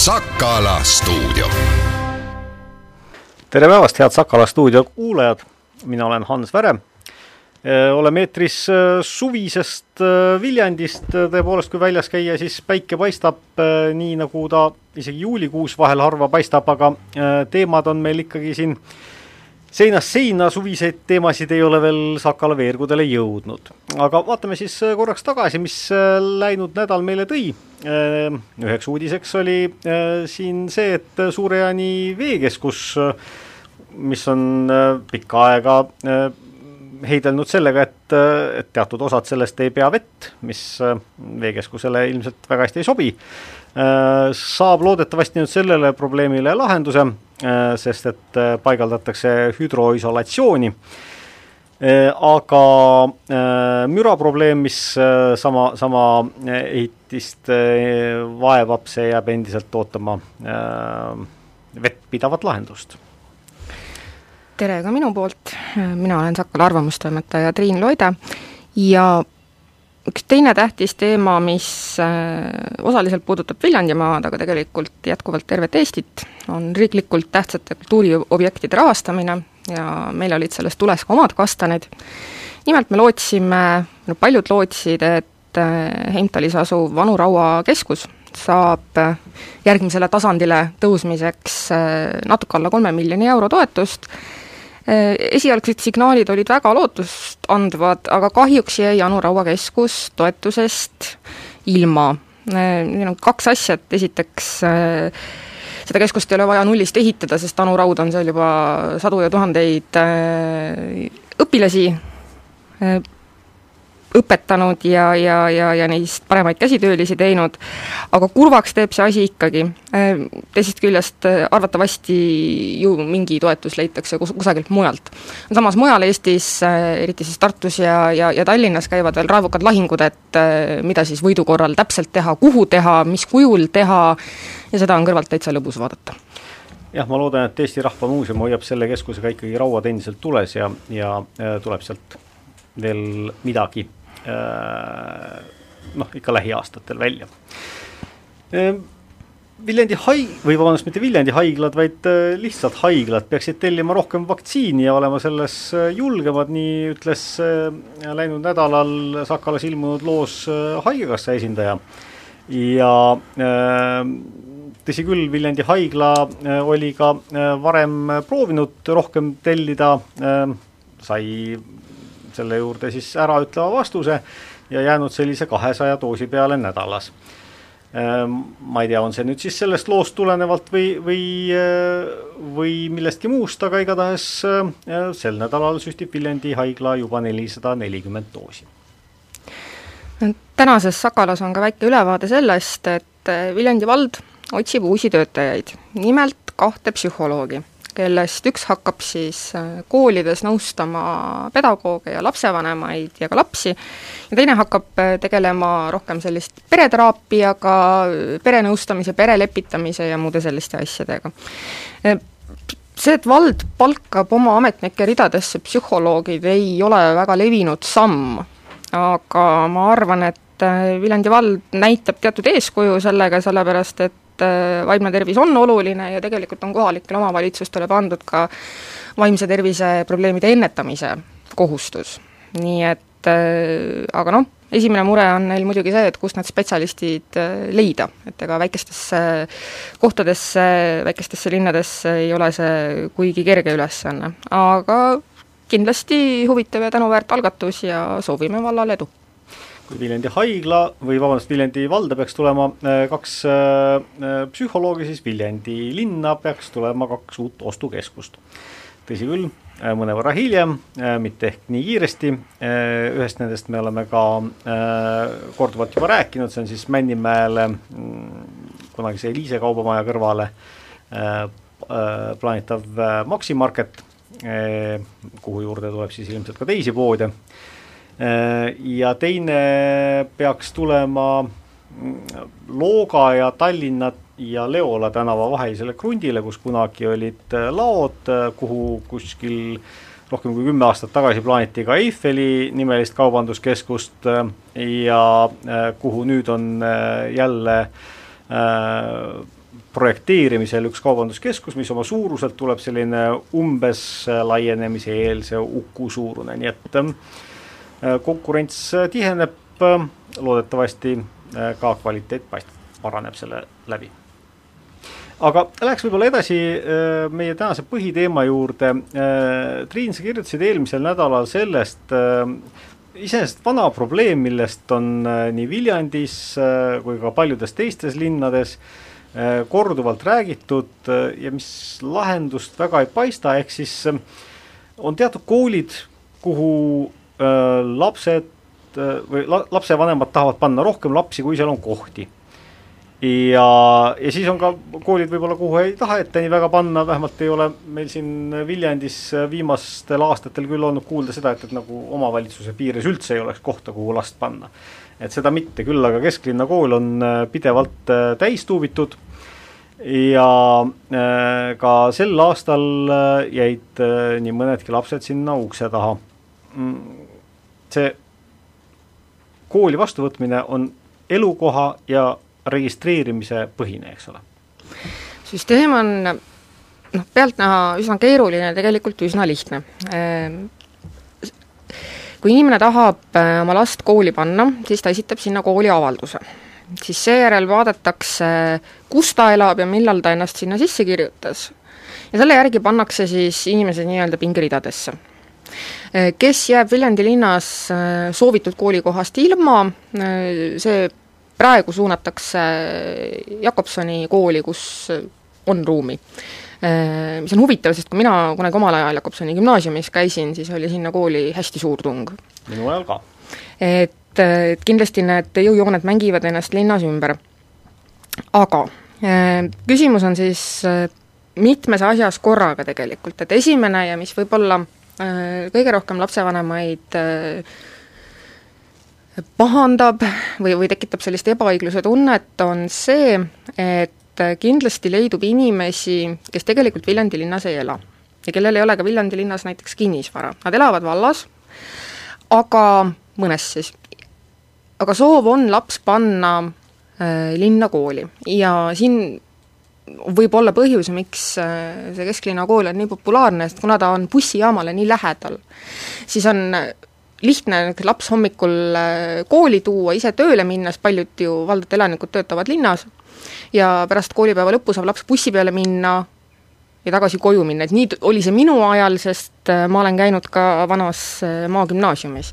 Sakala stuudio. tere päevast, head Sakala stuudio kuulajad, mina olen Hans Väre. oleme eetris suvisest Viljandist, tõepoolest, kui väljas käia, siis päike paistab nii, nagu ta isegi juulikuus vahel harva paistab, aga teemad on meil ikkagi siin seinast seina suviseid teemasid ei ole veel Sakala veergudele jõudnud. aga vaatame siis korraks tagasi, mis läinud nädal meile tõi. üheks uudiseks oli siin see, et Suure-Jaani veekeskus, mis on pikka aega heidelnud sellega, et, et teatud osad sellest ei pea vett, mis veekeskusele ilmselt väga hästi ei sobi, saab loodetavasti nüüd sellele probleemile lahenduse Äh, sest et äh, paigaldatakse hüdroisolatsiooni. Äh, aga müraprobleem, mis sama, sama ehitist vaevab, see jääb endiselt ootama vettpidavat lahendust tere ka minu poolt, mina olen Sakala arvamustoimetaja Triin Loide ja üks teine tähtis teema, mis äh, osaliselt puudutab Viljandimaad, aga tegelikult jätkuvalt tervet Eestit, on riiklikult tähtsate kultuuriobjektide rahastamine ja meil olid selles tules ka omad kastanid. nimelt me lootsime, no paljud lootsid, et äh, Heimtalis asuv Vanu Raua keskus saab äh, järgmisele tasandile tõusmiseks natuke alla kolme miljoni euro toetust esialgsed signaalid olid väga lootustandvad, aga kahjuks jäi Anu Raua keskus toetusest ilma. Äh, Neil on kaks asja, et esiteks äh, seda keskust ei ole vaja nullist ehitada, sest Anu Raud on seal juba sadu ja tuhandeid õpilasi õpetanud ja, ja, ja, ja neist paremaid käsitöölisi teinud, aga kurvaks teeb see asi ikkagi. Teisest küljest arvatavasti ju mingi toetus leitakse kus, kusagilt mujalt. samas mujal Eestis, eriti siis Tartus ja, ja, ja Tallinnas käivad veel raevukad lahingud, et mida siis võidu korral täpselt teha, kuhu teha, mis kujul teha, ja seda on kõrvalt täitsa lõbus vaadata jah, ma loodan, et Eesti Rahva Muuseum hoiab selle keskusega ikkagi rauad endiselt tules ja, ja tuleb sealt veel midagi Äh, noh, ikka lähiaastatel välja. Äh, Viljandi haig-, või vabandust, mitte Viljandi haiglad, vaid äh, lihtsalt haiglad peaksid tellima rohkem vaktsiini ja olema selles julgemad, nii ütles läinud nädalal Sakalas ilmunud loos Haigekassa esindaja. ja tõsi küll, Viljandi haigla oli ka varem proovinud rohkem tellida, sai selle juurde siis äraütleva vastuse ja jäänud sellise kahesaja doosi peale nädalas. Ehm, ma ei tea, on see nüüd siis sellest loost tulenevalt või, või, eh, või millestki muust, aga igatahes eh, sel nädalal süstib Viljandi haigla juba nelisada nelikümmend doosi. tänases Sakalas on ka väike ülevaade sellest, et Viljandi vald otsib uusi töötajaid, nimelt kahte psühholoogi kellest üks hakkab siis äh, koolides nõustama pedagooge ja lapsevanemaid ja ka lapsi, ja teine hakkab äh, tegelema rohkem sellist pereteraapiaga, perenõustamise, perelepitamise ja muude selliste asjadega. Äh, see, et vald palkab oma ametnike ridadesse psühholoogid, ei ole väga levinud samm, aga ma arvan, et Viljandi vald näitab teatud eeskuju sellega, sellepärast et et äh, vaimne tervis on oluline ja tegelikult on kohalikele omavalitsustele pandud ka vaimse tervise probleemide ennetamise kohustus. nii et äh, aga noh, esimene mure on neil muidugi see, et kust need spetsialistid äh, leida, et ega väikestesse kohtadesse, väikestesse linnadesse ei ole see kuigi kerge ülesanne, aga kindlasti huvitav ja tänuväärt algatus ja soovime vallale edu kui Viljandi haigla või vabandust, Viljandi valda peaks tulema äh, kaks äh, äh, psühholoogi, siis Viljandi linna peaks tulema kaks uut ostukeskust. tõsi küll, mõnevõrra hiljem, mitte ehk nii kiiresti, ühest nendest me oleme ka korduvalt juba rääkinud, see on siis Männimäele mm, kunagise Eliise kaubamaja kõrvale plaanitav Maxi Market, kuhu juurde tuleb siis ilmselt ka teisi poode ja teine peaks tulema mm, Looga ja Tallinna ja Leola tänava vahelisele krundile, kus kunagi olid äh, laod, äh, kuhu kuskil rohkem kui kümme aastat tagasi plaaniti ka Eiffeli nimelist kaubanduskeskust ja kuhu nüüd on jälle projekteerimisel üks kaubanduskeskus, mis oma suuruselt tuleb selline umbes laienemise eelse Uku suurune, nii et äh, konkurents tiheneb, loodetavasti äh, ka kvaliteet paistab, paraneb selle läbi. aga läheks võib-olla edasi äh, meie tänase põhiteema juurde. Triin, sa kirjutasid eelmisel nädalal sellest, iseenesest vana probleem, millest on nii Viljandis kui ka paljudes teistes linnades äh, Äh, korduvalt räägitud äh, ja mis lahendust väga ei paista, ehk siis äh, on teatud koolid, kuhu lapsed või la, lapsevanemad tahavad panna rohkem lapsi, kui seal on kohti. ja, ja siis on ka koolid võib-olla, kuhu ei taha ette nii väga panna, vähemalt ei ole meil siin Viljandis viimastel aastatel küll olnud kuulda seda, et, et nagu omavalitsuse piires üldse ei oleks kohta, kuhu last panna et seda mitte, küll aga kesklinna kool on äh, pidevalt äh, täis tuubitud ja äh, ka sel aastal jäid nii mõnedki lapsed sinna ukse taha. See kooli vastuvõtmine on elukoha ja registreerimise põhine, eks ole? süsteem on noh, pealtnäha üsna keeruline, tegelikult üsna lihtne kui inimene tahab äh, oma last kooli panna, siis ta esitab sinna kooli avalduse. siis seejärel vaadatakse, kus ta elab ja millal ta ennast sinna sisse kirjutas. ja selle järgi pannakse siis inimesed nii-öelda pingeridadesse. Äh, kes jääb Viljandi linnas äh, soovitud koolikohast ilma, see praegu suunatakse Jakobsoni kooli, kus on ruumi Äh, mis on huvitav, sest kui mina kunagi omal ajal Jakobsoni gümnaasiumis käisin, siis oli sinna kooli hästi suur tung. minu ajal ka. et, et kindlasti need jõujooned mängivad ennast linnas ümber. aga äh, küsimus on siis äh, mitmes asjas korraga tegelikult, et esimene ja mis võib-olla kõige rohkem lapsevanemaid pahandab või, või tekitab sellist ebaõigluse tunnet, on see, et et kindlasti leidub inimesi, kes tegelikult Viljandi linnas ei ela. ja kellel ei ole ka Viljandi linnas näiteks kinnisvara, nad elavad vallas, aga mõnes siis, aga soov on laps panna äh, linna kooli ja siin võib olla põhjus, miks äh, see kesklinna kool on nii populaarne, sest kuna ta on bussijaamale nii lähedal, siis on lihtne laps hommikul äh, kooli tuua, ise tööle minnes, paljud ju valdade elanikud töötavad linnas, ja pärast koolipäeva lõppu saab laps bussi peale minna ja tagasi koju minna, et nii oli see minu ajal, sest äh, ma olen käinud ka vanas maagümnaasiumis.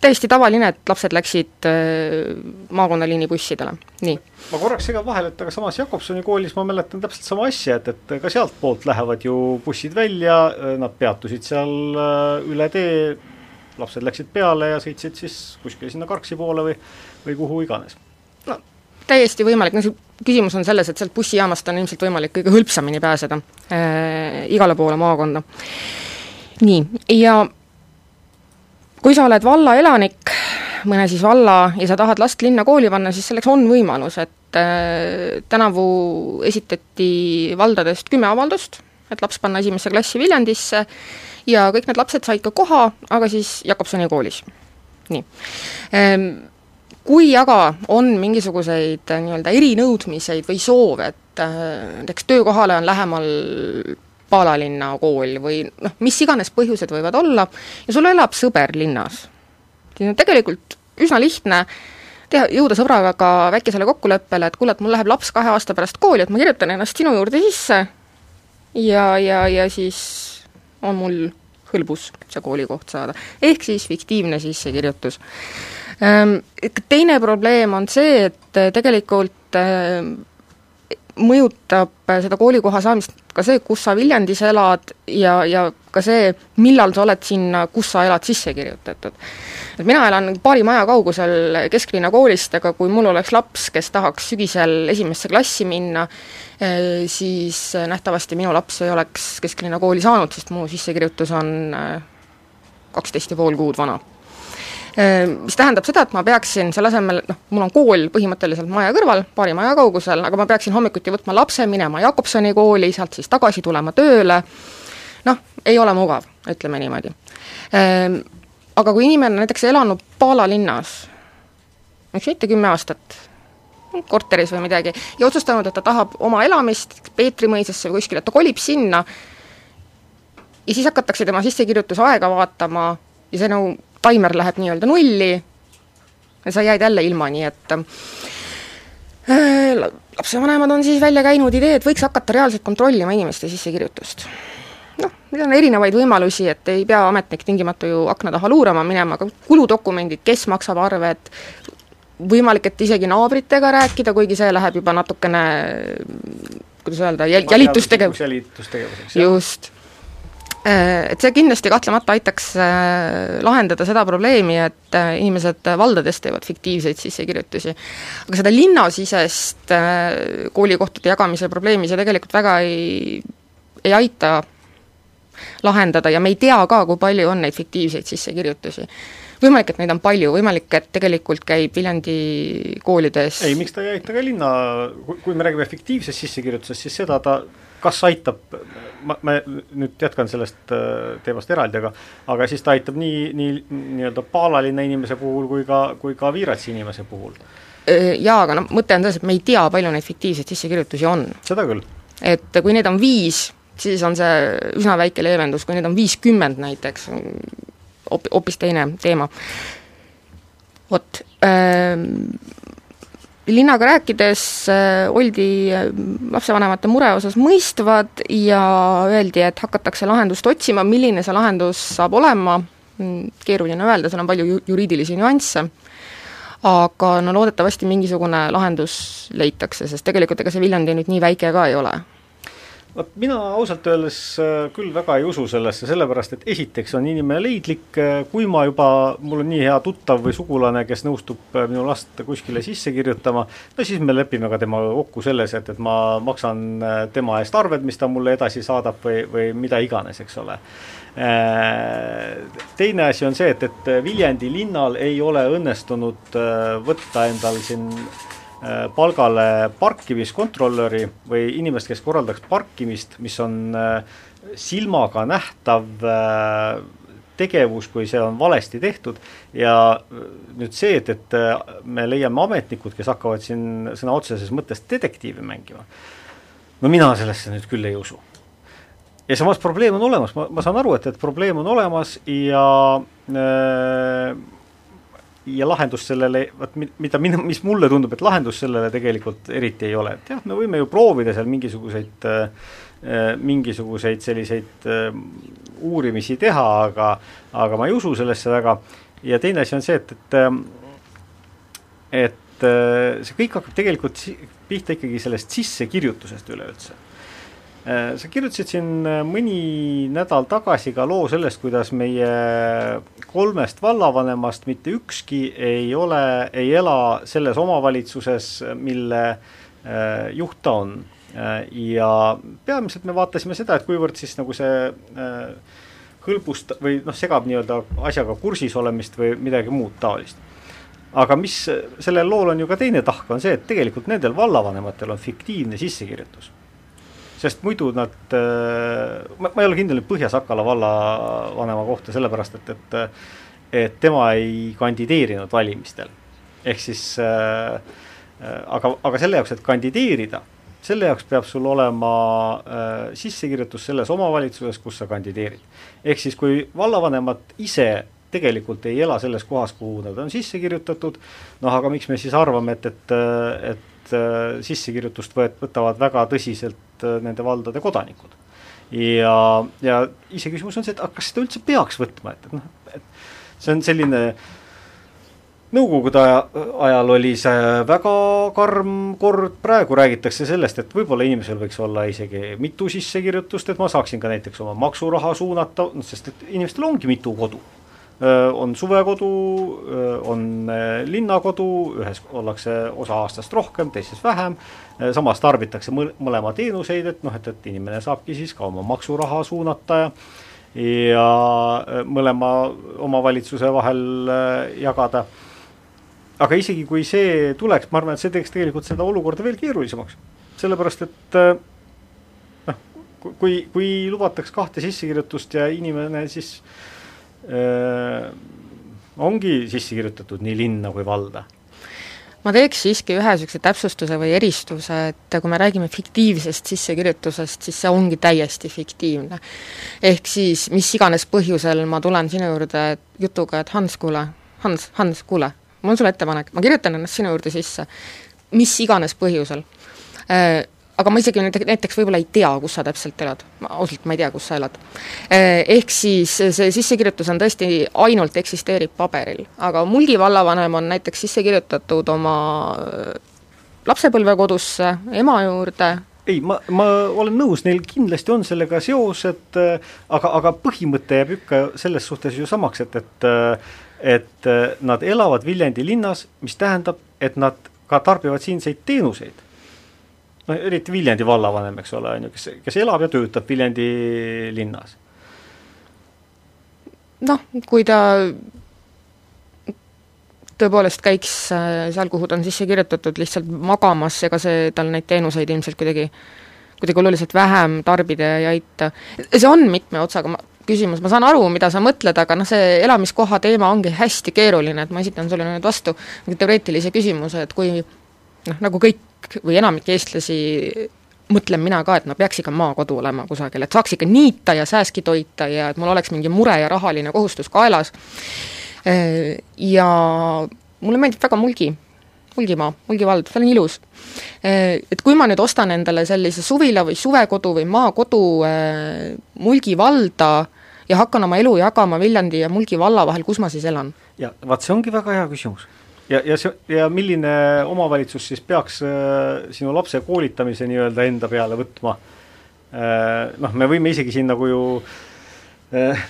Täiesti tavaline, et lapsed läksid äh, maakonnaliini bussidele, nii. ma korraks segan vahele, et aga samas Jakobsoni koolis ma mäletan täpselt sama asja, et, et ka sealtpoolt lähevad ju bussid välja, nad peatusid seal üle tee, lapsed läksid peale ja sõitsid siis kuskile sinna Karksi poole või, või kuhu iganes. no täiesti võimalik, no see küsimus on selles, et sealt bussijaamast on ilmselt võimalik kõige hõlpsamini pääseda äh, igale poole maakonda. nii, ja kui sa oled vallaelanik, mõne siis valla, ja sa tahad last linna kooli panna, siis selleks on võimalus, et äh, tänavu esitati valdadest kümme avaldust, et laps panna esimesse klassi Viljandisse ja kõik need lapsed said ka koha, aga siis Jakobsoni koolis. nii ähm, kui aga on mingisuguseid äh, nii-öelda erinõudmiseid või soove, et äh, näiteks töökohale on lähemal Paalalinna kool või noh, mis iganes põhjused võivad olla, ja sul elab sõber linnas, siis on tegelikult üsna lihtne teha, jõuda sõbraga väikesele kokkuleppele, et kuule, et mul läheb laps kahe aasta pärast kooli, et ma kirjutan ennast sinu juurde sisse. Ja, ja, ja siis on mul hõlbus see koolikoht saada. ehk siis fiktiivne sissekirjutus. Ehm, teine probleem on see, et tegelikult ehm, mõjutab äh, seda koolikoha saamist ka see, kus sa Viljandis elad ja, ja ka see, millal sa oled sinna, kus sa elad, sisse kirjutatud. et mina elan paari maja kaugusel kesklinna koolist, aga kui mul oleks laps, kes tahaks sügisel esimesse klassi minna, äh, siis nähtavasti minu laps ei oleks kesklinna kooli saanud, sest mu sissekirjutus on kaksteist ja pool kuud vana mis tähendab seda, et ma peaksin selle asemel, noh, mul on kool põhimõtteliselt maja kõrval, paari maja kaugusel, aga ma peaksin hommikuti võtma lapse, minema Jakobsoni kooli, sealt siis tagasi tulema tööle, noh, ei ole mugav, ütleme niimoodi. Ehm, aga kui inimene on näiteks elanud Paala linnas, miks mitte kümme aastat, korteris või midagi, ja otsustanud, et ta tahab oma elamist Peetri mõisasse või kuskile, et ta kolib sinna, ja siis hakatakse tema sissekirjutusaega vaatama ja see nagu taimer läheb nii-öelda nulli ja sa jääd jälle ilma, nii et äh, lapsevanemad on siis välja käinud idee, et võiks hakata reaalselt kontrollima inimeste sissekirjutust. noh, meil on erinevaid võimalusi, et ei pea ametnik tingimata ju akna taha luurama minema, aga kuludokumendid, kes maksab arved, võimalik, et isegi naabritega rääkida, kuigi see läheb juba natukene kuidas öelda, jäl-, jälitustegevus. jälitustegevuseks, just et see kindlasti kahtlemata aitaks äh, lahendada seda probleemi, et äh, inimesed valdades teevad fiktiivseid sissekirjutusi. aga seda linnasisest koolikohtade jagamise probleemi see tegelikult väga ei, ei aita lahendada ja me ei tea ka, kui palju on neid fiktiivseid sissekirjutusi. võimalik, et neid on palju, võimalik, et tegelikult käib Viljandi koolides ei, miks ta ei aita ka linna, kui me räägime fiktiivsest sissekirjutusest, siis seda ta kas aitab, ma, ma nüüd jätkan sellest äh, teemast eraldi, aga aga siis ta aitab nii, nii nii-öelda paalalinna inimese puhul kui ka, kui ka Viiratsi inimese puhul. Äh, jaa, aga noh, mõte on selles, et me ei tea, palju neid fiktiivseid sissekirjutusi on. seda küll. et kui neid on viis, siis on see üsna väike leevendus, kui neid on viiskümmend näiteks, hoopis teine teema. vot ähm,, linnaga rääkides äh, oldi äh, lapsevanemate mure osas mõistvad ja öeldi, et hakatakse lahendust otsima, milline see lahendus saab olema, mm, keeruline öelda, seal on palju ju-, juriidilisi nüansse, aga no loodetavasti mingisugune lahendus leitakse, sest tegelikult ega see Viljandi nüüd nii väike ka ei ole vot mina ausalt öeldes äh, küll väga ei usu sellesse, sellepärast et esiteks on inimene leidlik, äh, kui ma juba, mul on nii hea tuttav või sugulane, kes nõustub äh, minu last kuskile sisse kirjutama, no siis me lepime ka temaga kokku selles, et, et ma maksan tema eest arved, mis ta mulle edasi saadab või, või mida iganes, eks ole. Teine asi on see, et, et Viljandi linnal ei ole õnnestunud võtta endal siin palgale parkimiskontrolöri või inimest, kes korraldaks parkimist, mis on äh, silmaga nähtav äh, tegevus, kui see on valesti tehtud. Ja nüüd see, et, et me leiame ametnikud, kes hakkavad siin sõna otseses mõttes detektiivi mängima, no mina sellesse nüüd küll ei usu. ja samas probleem on olemas, ma, ma saan aru, et, et probleem on olemas ja äh, ja lahendust sellele, vot mida min-, mis mulle tundub, et lahendust sellele tegelikult eriti ei ole, et jah, me võime ju proovida seal mingisuguseid äh, mingisuguseid selliseid äh, uurimisi teha, aga aga ma ei usu sellesse väga, ja teine asi on see, et, et äh, et äh, see kõik hakkab tegelikult pihta ikkagi sellest sissekirjutusest üleüldse sa kirjutasid siin äh, mõni nädal tagasi ka loo sellest, kuidas meie kolmest vallavanemast mitte ükski ei ole, ei ela selles omavalitsuses, mille äh, juht ta on. ja peamiselt me vaatasime seda, et kuivõrd siis nagu see hõlbust- või noh, segab nii-öelda asjaga kursis olemist või midagi muud taolist aga mis sellel lool on ju ka teine tahk, on see, et tegelikult nendel vallavanematel on fiktiivne sissekirjutus sest muidu nad, äh, ma, ma ei ole kindel nüüd Põhja-Sakala vallavanema kohta, sellepärast et, et et tema ei kandideerinud valimistel. ehk siis äh, äh, aga, aga selle jaoks, et kandideerida, selle jaoks peab sul olema äh, sissekirjutus selles omavalitsuses, kus sa kandideerid. ehk siis, kui vallavanemad ise tegelikult ei ela selles kohas, kuhu nad on sisse kirjutatud, noh aga miks me siis arvame, et, et, et äh, sissekirjutust võet-, võtavad väga tõsiselt äh, nende valdade kodanikud. ja, ja iseküsimus on see, et aga kas seda üldse peaks võtma, et, et noh, et see on selline Nõukogude aja, ajal oli see väga karm kord, praegu räägitakse sellest, et võib-olla inimesel võiks olla isegi mitu sissekirjutust, et ma saaksin ka näiteks oma maksuraha suunata, sest et inimestel ongi mitu kodu on suvekodu, on linnakodu, ühes ollakse osa aastast rohkem, teises vähem, samas tarbitakse mõlema teenuseid, et noh, et, et inimene saabki siis ka oma maksuraha suunata ja ja mõlema omavalitsuse vahel jagada. aga isegi, kui see tuleks, ma arvan, et see teeks tegelikult seda olukorda veel keerulisemaks, sellepärast et noh, kui, kui lubataks kahte sissekirjutust ja inimene siis äh, Äh, ongi sisse kirjutatud nii linna kui valda? ma teeks siiski ühe niisuguse täpsustuse või eristuse, et kui me räägime fiktiivsest sissekirjutusest, siis see ongi täiesti fiktiivne. ehk siis mis iganes põhjusel ma tulen sinu juurde jutuga, et Hans, kuule, Hans, Hans, kuule, mul on sulle ettepanek, ma kirjutan ennast sinu juurde sisse, mis iganes põhjusel äh, aga ma isegi näiteks võib-olla ei tea, kus sa täpselt elad, ausalt, ma ei tea, kus sa elad. Eh, ehk siis see sissekirjutus on tõesti, ainult eksisteerib paberil, aga Mulgi vallavanem on näiteks sisse kirjutatud oma lapsepõlvekodusse, ema juurde, ei, ma, ma olen nõus, neil kindlasti on sellega seosed, aga, aga põhimõte jääb ikka selles suhtes ju samaks, et, et et nad elavad Viljandi linnas, mis tähendab, et nad ka tarbivad siinseid teenuseid no eriti Viljandi vallavanem, eks ole, on ju, kes, kes elab ja töötab Viljandi linnas. noh, kui ta tõepoolest käiks äh, seal, kuhu ta on sisse kirjutatud, lihtsalt magamas, ega see tal neid teenuseid ilmselt kuidagi, kuidagi oluliselt vähem tarbida ei aita. see on mitme otsaga ma, küsimus, ma saan aru, mida sa mõtled, aga noh, see elamiskoha teema ongi hästi keeruline, et ma esitan sulle nüüd vastu teoreetilise küsimuse, et kui noh, nagu kõik või enamik eestlasi mõtlen mina ka, et no peaks ikka maakodu olema kusagil, et saaks ikka niita ja sääski toita ja et mul oleks mingi mure ja rahaline kohustus kaelas. Ja mulle meeldib väga Mulgi, Mulgimaa, Mulgi vald, seal on ilus. Et kui ma nüüd ostan endale sellise suvila või suvekodu või maakodu Mulgi valda ja hakkan oma elu jagama Viljandi ja Mulgi valla vahel, kus ma siis elan? ja vaat see ongi väga hea küsimus ja, ja see, ja milline omavalitsus siis peaks äh, sinu lapse koolitamise nii-öelda enda peale võtma äh,? Noh, me võime isegi siin nagu ju äh,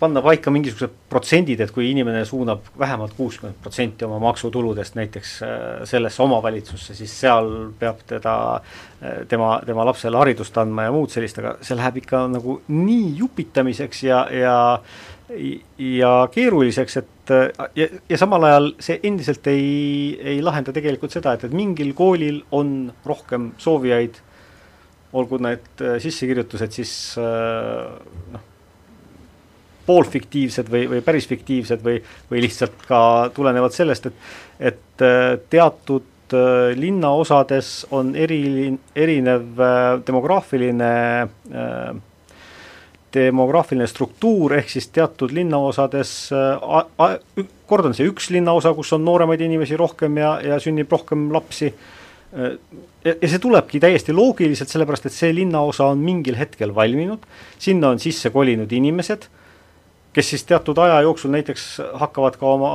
panna paika mingisugused protsendid, et kui inimene suunab vähemalt kuuskümmend protsenti oma maksutuludest näiteks äh, sellesse omavalitsusse, siis seal peab teda äh,, tema, tema lapsele haridust andma ja muud sellist, aga see läheb ikka nagu nii jupitamiseks ja, ja ja keeruliseks, et ja, ja samal ajal see endiselt ei, ei lahenda tegelikult seda, et, et mingil koolil on rohkem soovijaid, olgu need äh, sissekirjutused siis äh, noh, poolfiktiivsed või, või päris fiktiivsed või, või lihtsalt ka tulenevad sellest, et et äh, teatud linnaosades on eri, erinev demograafiline äh, demograafiline struktuur, ehk siis teatud linnaosades, äh, kord on see üks linnaosa, kus on nooremaid inimesi rohkem ja, ja sünnib rohkem lapsi, äh, ja, ja see tulebki täiesti loogiliselt, sellepärast et see linnaosa on mingil hetkel valminud, sinna on sisse kolinud inimesed kes siis teatud aja jooksul näiteks hakkavad ka oma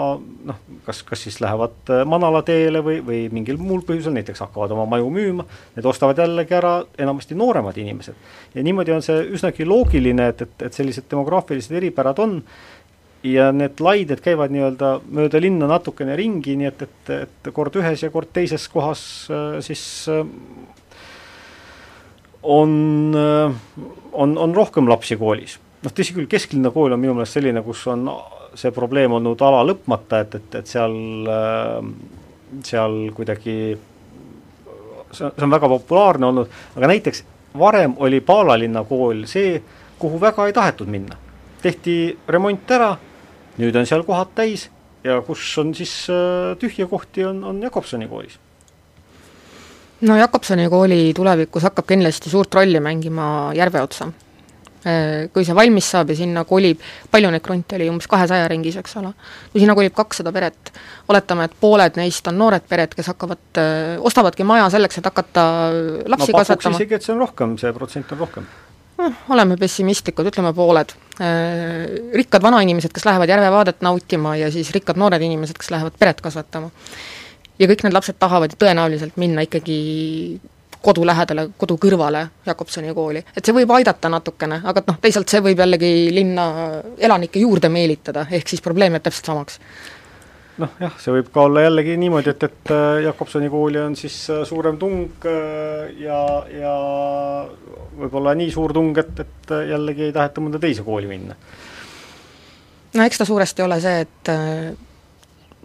noh, kas, kas siis lähevad äh, manala teele või, või mingil muul põhjusel näiteks hakkavad oma maju müüma, need ostavad jällegi ära enamasti nooremad inimesed. ja niimoodi on see üsnagi loogiline, et, et, et sellised demograafilised eripärad on ja need laided käivad nii-öelda mööda linna natukene ringi, nii et, et, et kord ühes ja kord teises kohas äh, siis äh, on, on, on rohkem lapsi koolis noh, tõsi küll, kesklinna kool on minu meelest selline, kus on see probleem olnud ala lõpmata, et, et, et seal, seal kuidagi see on, see on väga populaarne olnud, aga näiteks varem oli Paala linna kool see, kuhu väga ei tahetud minna. tehti remont ära, nüüd on seal kohad täis ja kus on siis äh, tühje kohti, on, on Jakobsoni koolis no Jakobsoni kooli tulevikus hakkab kindlasti suurt rolli mängima järve otsa Äh, kui see valmis saab ja sinna kolib, palju neid kronte oli, umbes kahesaja ringis, eks ole, kui sinna kolib kakssada peret, oletame, et pooled neist on noored pered, kes hakkavad, äh, ostavadki maja selleks, et hakata lapsi ma kasvatama. isegi, et see on rohkem, see protsent on rohkem noh, oleme pessimistlikud, ütleme pooled. Äh, rikkad vanainimesed, kes lähevad järvevaadet nautima ja siis rikkad noored inimesed, kes lähevad peret kasvatama. ja kõik need lapsed tahavad tõenäoliselt minna ikkagi kodu lähedale, kodu kõrvale Jakobsoni kooli. et see võib aidata natukene, aga noh, teisalt see võib jällegi linna elanikke juurde meelitada, ehk siis probleem jääb täpselt samaks noh jah, see võib ka olla jällegi niimoodi, et, et äh, Jakobsoni kooli on siis äh, suurem tung äh, ja, ja võib-olla nii suur tung, et, et jällegi ei taheta mõnda teise kooli minna. no eks ta suuresti ole see, et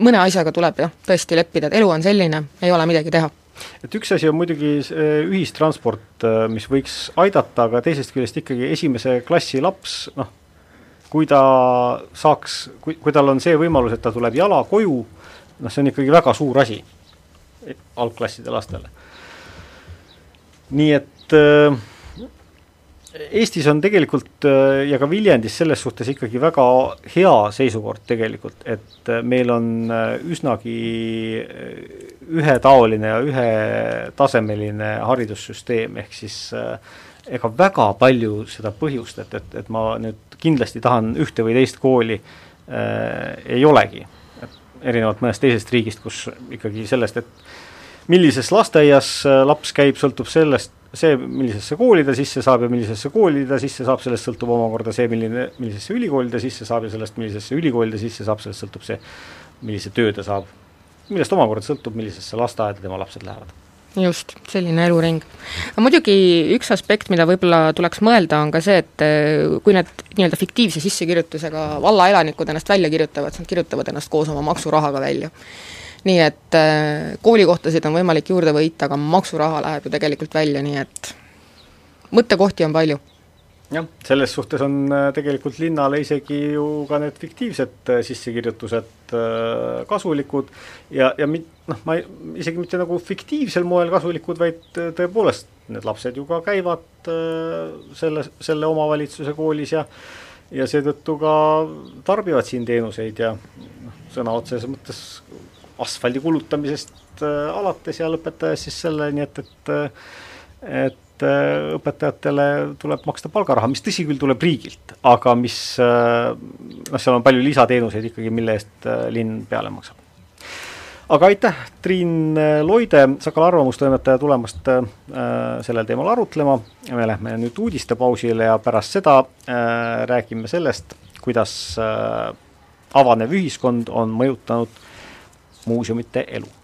mõne asjaga tuleb jah, tõesti leppida, et elu on selline, ei ole midagi teha et üks asi on muidugi ühistransport, äh, mis võiks aidata, aga teisest küljest ikkagi esimese klassi laps, noh, kui ta saaks, kui, kui tal on see võimalus, et ta tuleb jala koju, noh, see on ikkagi väga suur asi. algklasside lastele. nii et äh, Eestis on tegelikult äh, ja ka Viljandis selles suhtes ikkagi väga hea seisukord tegelikult, et äh, meil on äh, üsnagi ühetaoline ja ühetasemeline haridussüsteem, ehk siis ega väga palju seda põhjust, et, et, et ma nüüd kindlasti tahan ühte või teist kooli äh,, ei olegi. erinevalt mõnest teisest riigist, kus ikkagi sellest, et millises lasteaias laps käib, sõltub sellest, see, millisesse kooli ta sisse saab ja millisesse kooli ta sisse saab, sellest sõltub omakorda see, milline, millisesse ülikooli ta sisse saab ja sellest, millisesse ülikooli ta sisse saab, sellest sõltub see, millise töö ta saab. Millest omakorda sõltub, millisesse lasteaeda tema lapsed lähevad just, selline eluring. aga muidugi üks aspekt, mida võib-olla tuleks mõelda, on ka see, et eh, kui need nii-öelda fiktiivse sissekirjutusega valla elanikud ennast välja kirjutavad, siis nad kirjutavad ennast koos oma maksurahaga välja nii et äh, koolikohtasid on võimalik juurde võita, aga maksuraha läheb ju tegelikult välja, nii et mõttekohti on palju. Jah, selles suhtes on äh, tegelikult linnale isegi ju ka need fiktiivsed äh, sissekirjutused kasulikud ja, ja mit-, noh, ma ei, isegi mitte nagu fiktiivsel moel kasulikud, vaid tõepoolest, need lapsed ju ka käivad selle, selle omavalitsuse koolis ja ja seetõttu ka tarbivad siin teenuseid ja noh, sõna otseses mõttes asfaldi kulutamisest äh, alates ja lõpetades siis selleni, et, et et äh, õpetajatele tuleb maksta palgaraha, mis tõsi küll, tuleb riigilt, aga mis äh, noh, seal on palju lisateenuseid ikkagi, mille eest linn peale maksab. aga aitäh, Triin Loide, Sakala arvamustoimetaja, tulemast äh, sellel teemal arutlema, me lähme nüüd uudistepausile ja pärast seda äh, räägime sellest, kuidas äh, avanev ühiskond on mõjutanud muuseumite elu.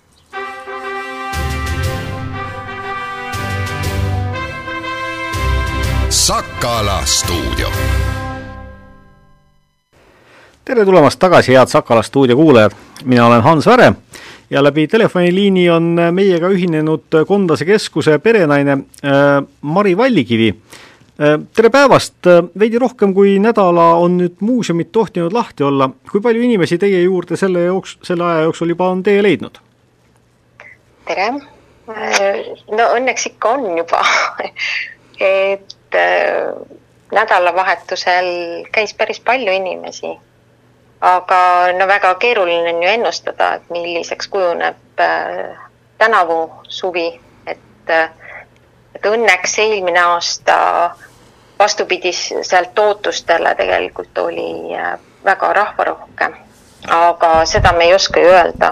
Sakala stuudio. tere tulemast tagasi, head Sakala stuudio kuulajad, mina olen Hans Väre ja läbi telefoniliini on meiega ühinenud Kondase keskuse perenaine äh, Mari Vallikivi. Äh, tere päevast, äh, veidi rohkem kui nädala on nüüd muuseumid tohtinud lahti olla, kui palju inimesi teie juurde selle jooks-, selle aja jooksul juba on tee leidnud? tere, no õnneks ikka on juba. Et nädalavahetusel käis päris palju inimesi. aga no väga keeruline on ju ennustada, et milliseks kujuneb tänavu suvi, et et õnneks eelmine aasta vastupidiselt ootustele tegelikult oli äh, väga rahvarohke. aga seda me ei oska ju öelda,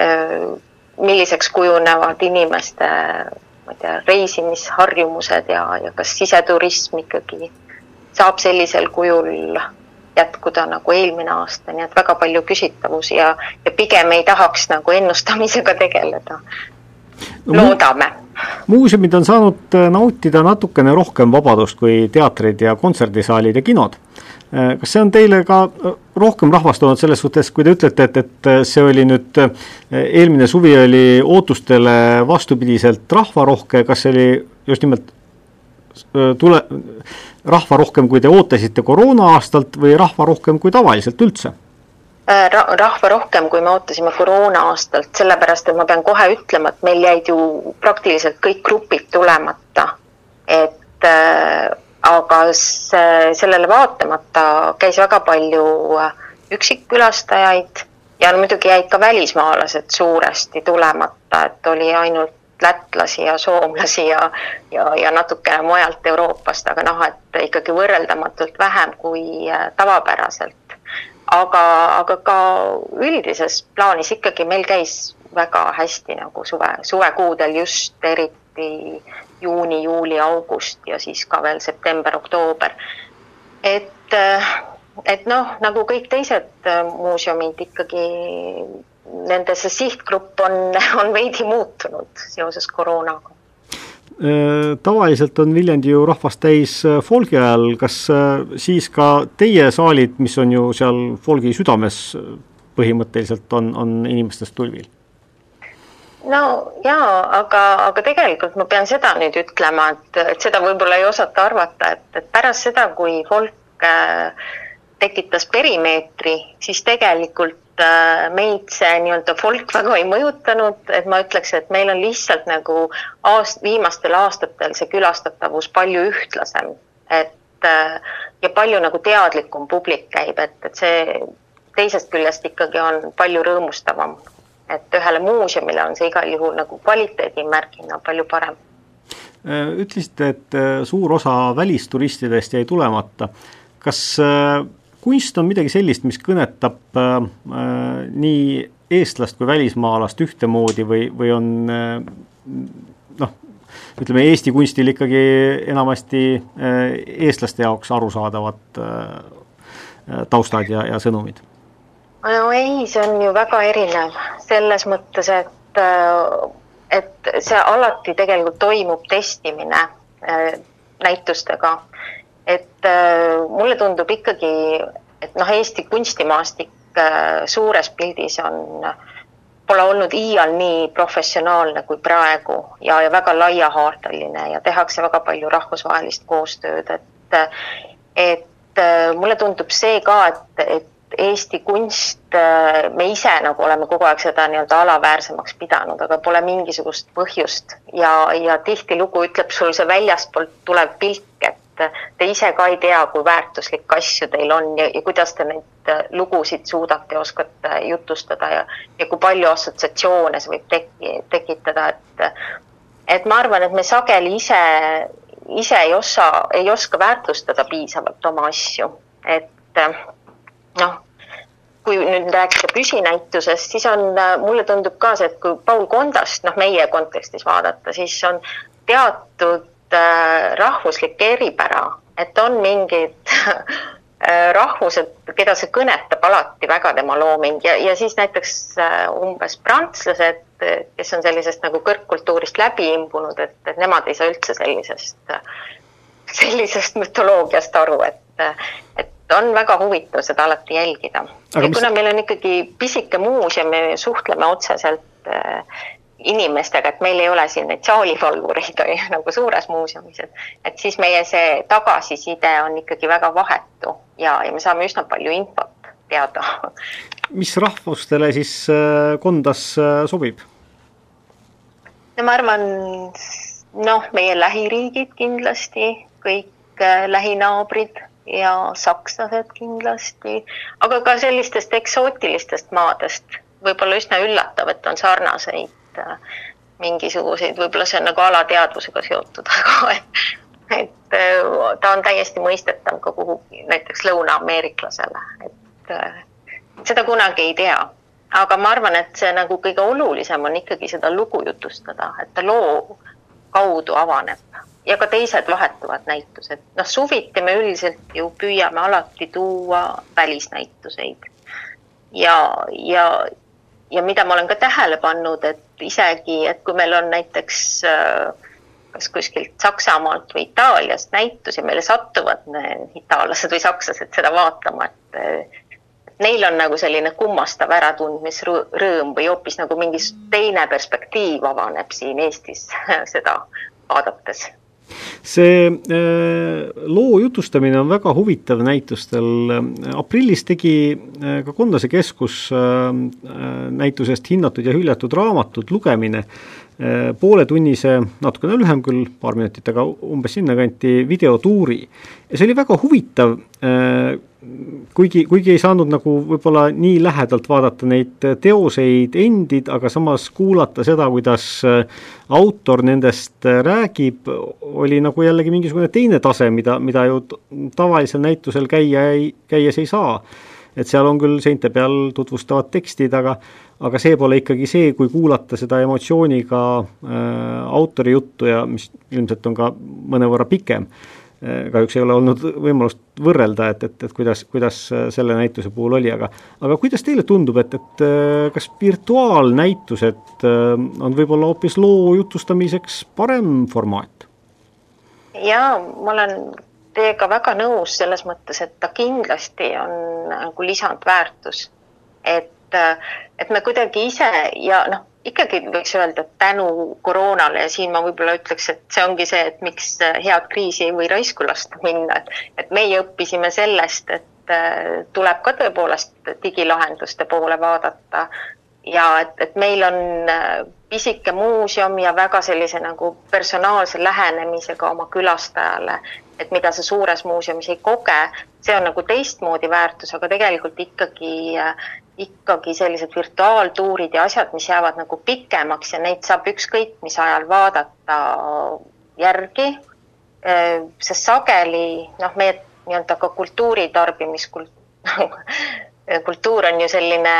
äh, milliseks kujunevad inimeste, ma ei tea, reisimisharjumused ja, ja kas siseturism ikkagi saab sellisel kujul jätkuda nagu eelmine aasta, nii et väga palju küsitavusi ja, ja pigem ei tahaks nagu ennustamisega tegeleda no,. loodame muuseumid on saanud äh, nautida natukene rohkem vabadust kui teatrid ja kontserdisaalid ja kinod. Äh, kas see on teile ka äh, rohkem rahvastunud selles suhtes, kui te ütlete, et, et see oli nüüd, eelmine suvi oli ootustele vastupidiselt rahvarohke, kas see oli just nimelt tule, rahva rohkem, kui te ootasite koroona aastalt või rahva rohkem kui tavaliselt üldse? Äh, rahva rohkem, kui me ootasime koroona aastalt, sellepärast et ma pean kohe ütlema, et meil jäid ju praktiliselt kõik grupid tulemata. et äh, aga see, sellele vaatamata käis väga palju äh, üksikkülastajaid ja muidugi jäid ka välismaalased suuresti tulemata, et oli ainult lätlasi ja soomlasi ja, ja, ja natukene mujalt Euroopast, aga noh, et ikkagi võrreldamatult vähem kui tavapäraselt aga, aga ka üldises plaanis ikkagi meil käis väga hästi nagu suve, suvekuudel just eriti juuni, juuli, august ja siis ka veel september, oktoober. et, et noh, nagu kõik teised muuseumid ikkagi nende see sihtgrupp on, on veidi muutunud seoses koroonaga Äh, tavaliselt on Viljandi ju rahvast täis äh, folgi ajal, kas äh, siis ka teie saalid, mis on ju seal folgi südames põhimõtteliselt, on, on inimestest tulvil? no jaa, aga, aga tegelikult ma pean seda nüüd ütlema, et, et seda võib-olla ei osata arvata, et, et pärast seda, kui folk tekitas perimeetri, siis tegelikult äh, meid see nii-öelda folk väga ei mõjutanud, et ma ütleks, et meil on lihtsalt nagu aast-, viimastel aastatel see külastatavus palju ühtlasem, et äh, ja palju nagu teadlikum publik käib, et, et see teisest küljest ikkagi on palju rõõmustavam. et ühele muuseumile on see igal juhul nagu kvaliteedimärgina palju parem. ütlesite, et suur osa välisturistidest jäi tulemata. kas kunst on midagi sellist, mis kõnetab äh, äh, nii eestlast kui välismaalast ühtemoodi või, või on äh, noh, ütleme Eesti kunstil ikkagi enamasti äh, eestlaste jaoks arusaadavad äh, taustad ja, ja sõnumid? no ei, see on ju väga erinev selles mõttes, et, äh, et see alati tegelikult toimub testimine äh, näitustega et äh, mulle tundub ikkagi, et noh, Eesti kunstimaastik äh, suures pildis on, pole olnud iial nii professionaalne kui praegu ja, ja väga laiahaardeline ja tehakse väga palju rahvusvahelist koostööd, et, et äh, mulle tundub see ka, et, et Eesti kunst, me ise nagu oleme kogu aeg seda nii-öelda alaväärsemaks pidanud, aga pole mingisugust põhjust ja, ja tihtilugu ütleb sul see väljastpoolt tulev pilk, et et te ise ka ei tea, kui väärtuslikke asju teil on ja, ja kuidas te neid äh, lugusid suudate ja oskate jutustada ja, ja kui palju assotsiatsioone see võib teki, tekitada, et et ma arvan, et me sageli ise, ise ei osa, ei oska väärtustada piisavalt oma asju, et äh, noh, kui nüüd rääkida püsinäitusest, siis on, äh, mulle tundub ka see, et kui Paul Kondast, noh, meie kontekstis vaadata, siis on teatud Äh, rahvuslik eripära, et on mingid äh, rahvused, keda see kõnetab alati väga, tema looming ja, ja siis näiteks äh, umbes prantslased, kes on sellisest nagu kõrgkultuurist läbi imbunud, et, et nemad ei saa üldse sellisest, sellisest mütoloogiast aru, et, et on väga huvitav seda alati jälgida. ja mis... kuna meil on ikkagi pisike muuseum, me suhtleme otseselt inimestega, et meil ei ole siin neid saalivalvureid nagu suures muuseumis, et, et siis meie see tagasiside on ikkagi väga vahetu ja, ja me saame üsna palju infot teada. mis rahvustele siis äh, Kondas äh, sobib? no ma arvan, noh, meie lähiriigid kindlasti, kõik äh, lähinaabrid ja sakslased kindlasti, aga ka sellistest eksootilistest maadest võib-olla üsna üllatav, et on sarnaseid et mingisuguseid, võib-olla see on nagu alateadvusega seotud, aga et, et ta on täiesti mõistetav ka kuhugi näiteks lõuna-ameeriklasele, et seda kunagi ei tea. aga ma arvan, et see nagu kõige olulisem on ikkagi seda lugu jutustada, et ta loo kaudu avaneb ja ka teised vahetuvad näitused. noh, suviti me üldiselt ju püüame alati tuua välisnäituseid ja, ja, ja mida ma olen ka tähele pannud, et isegi, et kui meil on näiteks äh, kas kuskilt Saksamaalt või Itaaliast näitusi, meile satuvad itaallased või sakslased seda vaatama, et neil on nagu selline kummastav äratundmisrõõm või hoopis nagu mingi teine perspektiiv avaneb siin Eestis seda vaadates see äh, loo jutustamine on väga huvitav näitustel, aprillis tegi äh, ka Kondase keskus äh, näitusest hinnatud ja hüljatud raamatud lugemine pooletunnise, natukene lühem küll, paar minutit, aga umbes sinnakanti videotuuri. ja see oli väga huvitav, kuigi, kuigi ei saanud nagu võib-olla nii lähedalt vaadata neid teoseid endid, aga samas kuulata seda, kuidas äh, autor nendest äh, räägib, oli nagu jällegi mingisugune teine tase, mida, mida ju tavalisel näitusel käia ei, käies ei saa. Et seal on küll seinte peal tutvustavad tekstid, aga aga see pole ikkagi see, kui kuulata seda emotsiooniga äh, autori juttu ja mis ilmselt on ka mõnevõrra pikem Eh, kahjuks ei ole olnud võimalust võrrelda, et, et, et kuidas, kuidas selle näituse puhul oli, aga aga kuidas teile tundub, et, et eh, kas virtuaalnäitused eh, on võib-olla hoopis loo jutustamiseks parem formaat? jaa, ma olen teiega väga nõus selles mõttes, et ta kindlasti on nagu lisandväärtus. et, et me kuidagi ise ja noh, ikkagi võiks öelda, et tänu koroonale ja siin ma võib-olla ütleks, et see ongi see, et miks head kriisi ei või raisku lasta minna, et, et meie õppisime sellest, et äh, tuleb ka tõepoolest digilahenduste poole vaadata. Ja et, et meil on äh, pisike muuseum ja väga sellise nagu personaalse lähenemisega oma külastajale, et mida sa suures muuseumis ei koge, see on nagu teistmoodi väärtus, aga tegelikult ikkagi, ikkagi sellised virtuaaltuurid ja asjad, mis jäävad nagu pikemaks ja neid saab ükskõik mis ajal vaadata järgi. sest sageli noh, meie nii-öelda ka kultuuri tarbimiskult- kultuur on ju selline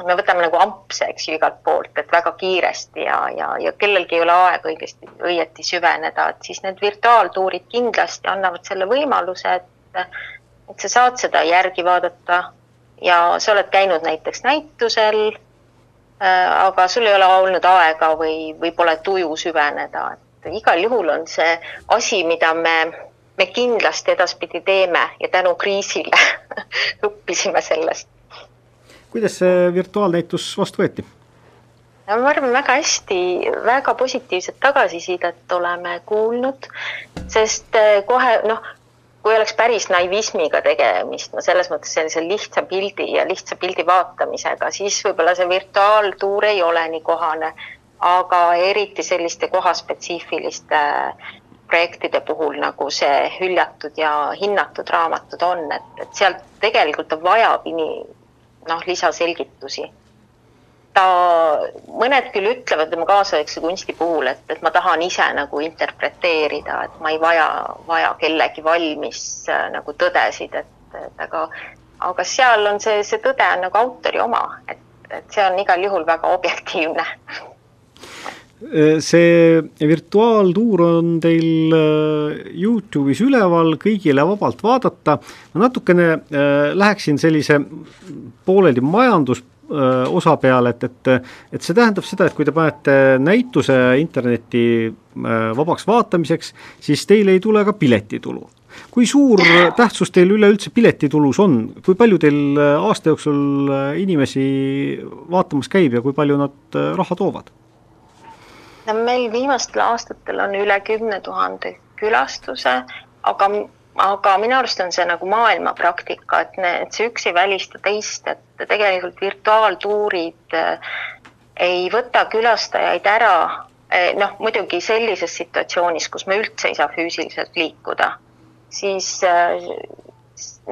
me võtame nagu ampse, eks ju, igalt poolt, et väga kiiresti ja, ja, ja kellelgi ei ole aega õigesti, õieti süveneda, et siis need virtuaaltuurid kindlasti annavad selle võimaluse, et, et sa saad seda järgi vaadata. Ja sa oled käinud näiteks näitusel äh,, aga sul ei ole olnud aega või, või pole tuju süveneda, et igal juhul on see asi, mida me, me kindlasti edaspidi teeme ja tänu kriisile õppisime sellest kuidas see virtuaalnäitus vastu võeti? no ma arvan, väga hästi, väga positiivset tagasisidet oleme kuulnud, sest eh, kohe noh, kui oleks päris naivismiga tegemist, no selles mõttes sellise lihtsa pildi ja lihtsa pildi vaatamisega, siis võib-olla see virtuaaltuur ei ole nii kohane, aga eriti selliste kohaspetsiifiliste projektide puhul, nagu see hüljatud ja hinnatud raamatud on, et, et sealt tegelikult vajab ini-, noh, lisaselgitusi. ta, mõned küll ütlevad tema kaasaegse kunsti puhul, et, et ma tahan ise nagu interpreteerida, et ma ei vaja, vaja kellegi valmis äh, nagu tõdesid, et, et aga, aga seal on see, see tõde on nagu autori oma, et, et see on igal juhul väga objektiivne see virtuaaltuur on teil äh, Youtube'is üleval, kõigile vabalt vaadata. ma natukene äh, läheksin sellise pooleldi majandus äh, osa peale, et, et, et see tähendab seda, et kui te panete näituse interneti vabaks vaatamiseks, siis teil ei tule ka piletitulu. kui suur tähtsus teil üleüldse piletitulus on, kui palju teil aasta jooksul inimesi vaatamas käib ja kui palju nad raha toovad? No meil viimastel aastatel on üle kümne tuhande külastuse, aga, aga minu arust on see nagu maailma praktika, et, et see üks ei välista teist, et tegelikult virtuaaltuurid eh, ei võta külastajaid ära, eh, noh, muidugi sellises situatsioonis, kus me üldse ei saa füüsiliselt liikuda, siis eh,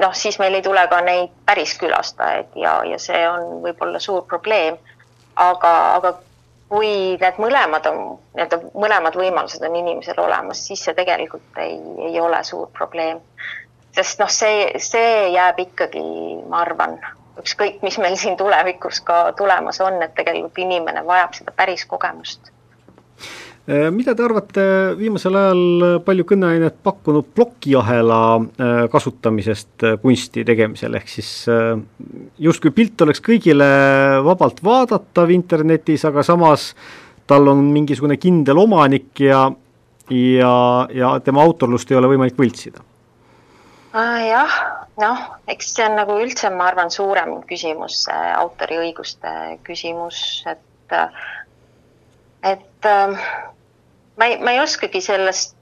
noh, siis meil ei tule ka neid päris külastajaid ja, ja see on võib-olla suur probleem. aga, aga kui need mõlemad on, nii-öelda mõlemad võimalused on inimesel olemas, siis see tegelikult ei, ei ole suur probleem. sest noh, see, see jääb ikkagi, ma arvan, ükskõik, mis meil siin tulevikus ka tulemas on, et tegelikult inimene vajab seda päris kogemust mida te arvate viimasel ajal palju kõneainet pakkunud plokiahela äh, kasutamisest äh, kunsti tegemisel, ehk siis justkui pilt oleks kõigile vabalt vaadatav internetis, aga samas tal on mingisugune kindel omanik ja, ja, ja tema autorlust ei ole võimalik võltsida? jah, noh, eks see on nagu üldse, ma arvan, suurem küsimus, autoriõiguste küsimus, et et äh, ma ei, ma ei oskagi sellest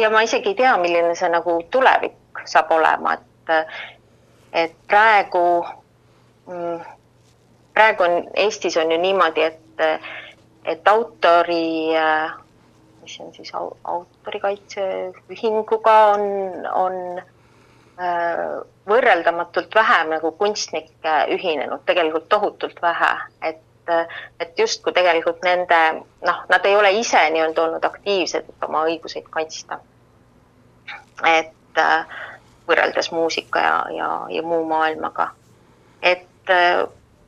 ja ma isegi ei tea, milline see nagu tulevik saab olema, et, et praegu, mm, praegu on Eestis on ju niimoodi, et, et autori, mis on siis autorikaitseühinguga on, on äh, võrreldamatult vähem nagu kunstnikke ühinenud, tegelikult tohutult vähe, et et, et justkui tegelikult nende noh, nad ei ole ise nii-öelda olnud aktiivsed, et oma õiguseid kaitsta. et äh, võrreldes muusika ja, ja, ja muu maailmaga. et äh,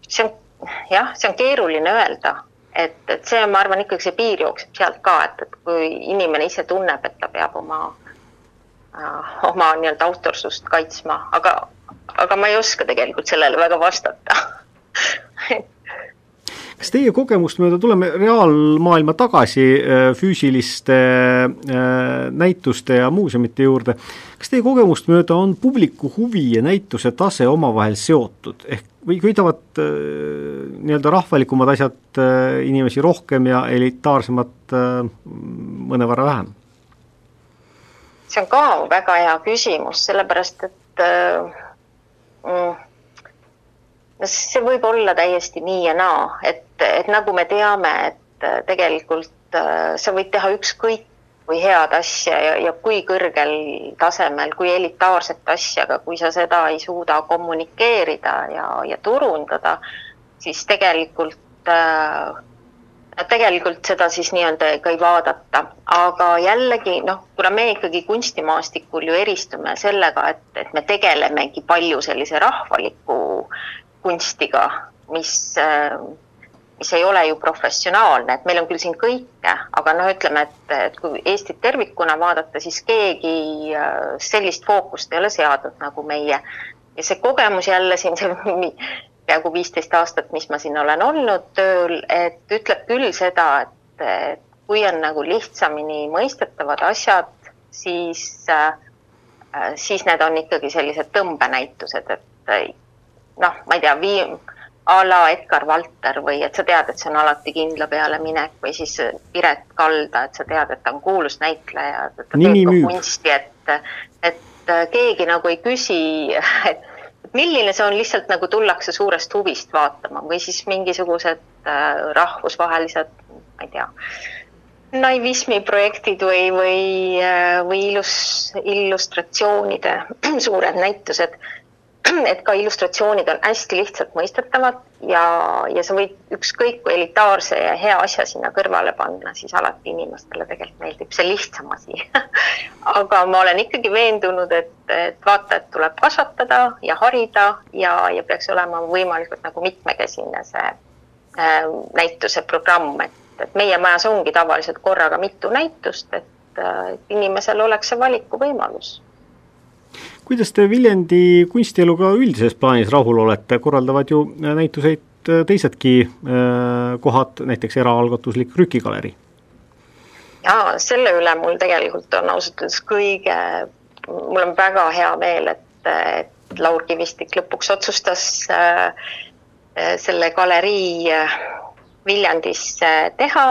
see on jah, see on keeruline öelda, et, et see, ma arvan, ikkagi see piir jookseb sealt ka, et, et kui inimene ise tunneb, et ta peab oma äh,, oma nii-öelda autorsust kaitsma, aga, aga ma ei oska tegelikult sellele väga vastata kas teie kogemust mööda, tuleme reaalmaailma tagasi äh, füüsiliste äh, näituste ja muuseumite juurde, kas teie kogemust mööda on publiku huvi ja näituse tase omavahel seotud, ehk või köidavad äh, nii-öelda rahvalikumad asjad inimesi rohkem ja elitaarsemad mõnevõrra vähem? see on ka väga hea küsimus, sellepärast et mm, no see võib olla täiesti nii ja naa, et, et nagu me teame, et tegelikult sa võid teha ükskõik kui head asja ja, ja kui kõrgel tasemel, kui elitaarset asja, aga kui sa seda ei suuda kommunikeerida ja, ja turundada, siis tegelikult äh, tegelikult seda siis nii-öelda ka ei vaadata, aga jällegi noh, kuna me ikkagi kunstimaastikul ju eristume sellega, et, et me tegelemegi palju sellise rahvaliku kunstiga, mis äh, mis ei ole ju professionaalne, et meil on küll siin kõike, aga noh, ütleme, et, et kui Eestit tervikuna vaadata, siis keegi äh, sellist fookust ei ole seadnud nagu meie. ja see kogemus jälle siin, see peaaegu viisteist aastat, mis ma siin olen olnud tööl, et ütleb küll seda, et, kui on nagu lihtsamini mõistetavad asjad, siis, äh, siis need on ikkagi sellised tõmbenäitused, et noh, ma ei tea, vii-, a la Edgar Valter või et sa tead, et see on alati kindla peale minek või siis Piret Kalda, et sa tead, et ta on kuulus näitleja, et ta Nimi teeb ka kunsti, et, et keegi nagu ei küsi, et milline see on, lihtsalt nagu tullakse suurest huvist vaatama või siis mingisugused äh, rahvusvahelised, ma ei tea, naivismiprojektid või, või, äh, või illus, illustratsioonide suured näitused et ka illustratsioonid on hästi lihtsalt mõistetavad ja, ja sa võid ükskõik kui elitaarse ja hea asja sinna kõrvale panna, siis alati inimestele tegelikult meeldib see lihtsam asi. Aga ma olen ikkagi veendunud, et, et vaatajat tuleb kasvatada ja harida ja, ja peaks olema võimalikult nagu mitmekesine see äh, näituse programm, et, et meie majas ongi tavaliselt korraga mitu näitust, et äh, inimesel oleks see valikuvõimalus kuidas te Viljandi kunstieluga üldises plaanis rahul olete, korraldavad ju näituseid äh, teisedki äh, kohad, näiteks eraalgatuslik Rükigalerii? jaa, selle üle mul tegelikult on ausalt öeldes kõige, mul on väga hea meel, et, et Laur Kivistik lõpuks otsustas äh, selle galerii äh, Viljandisse teha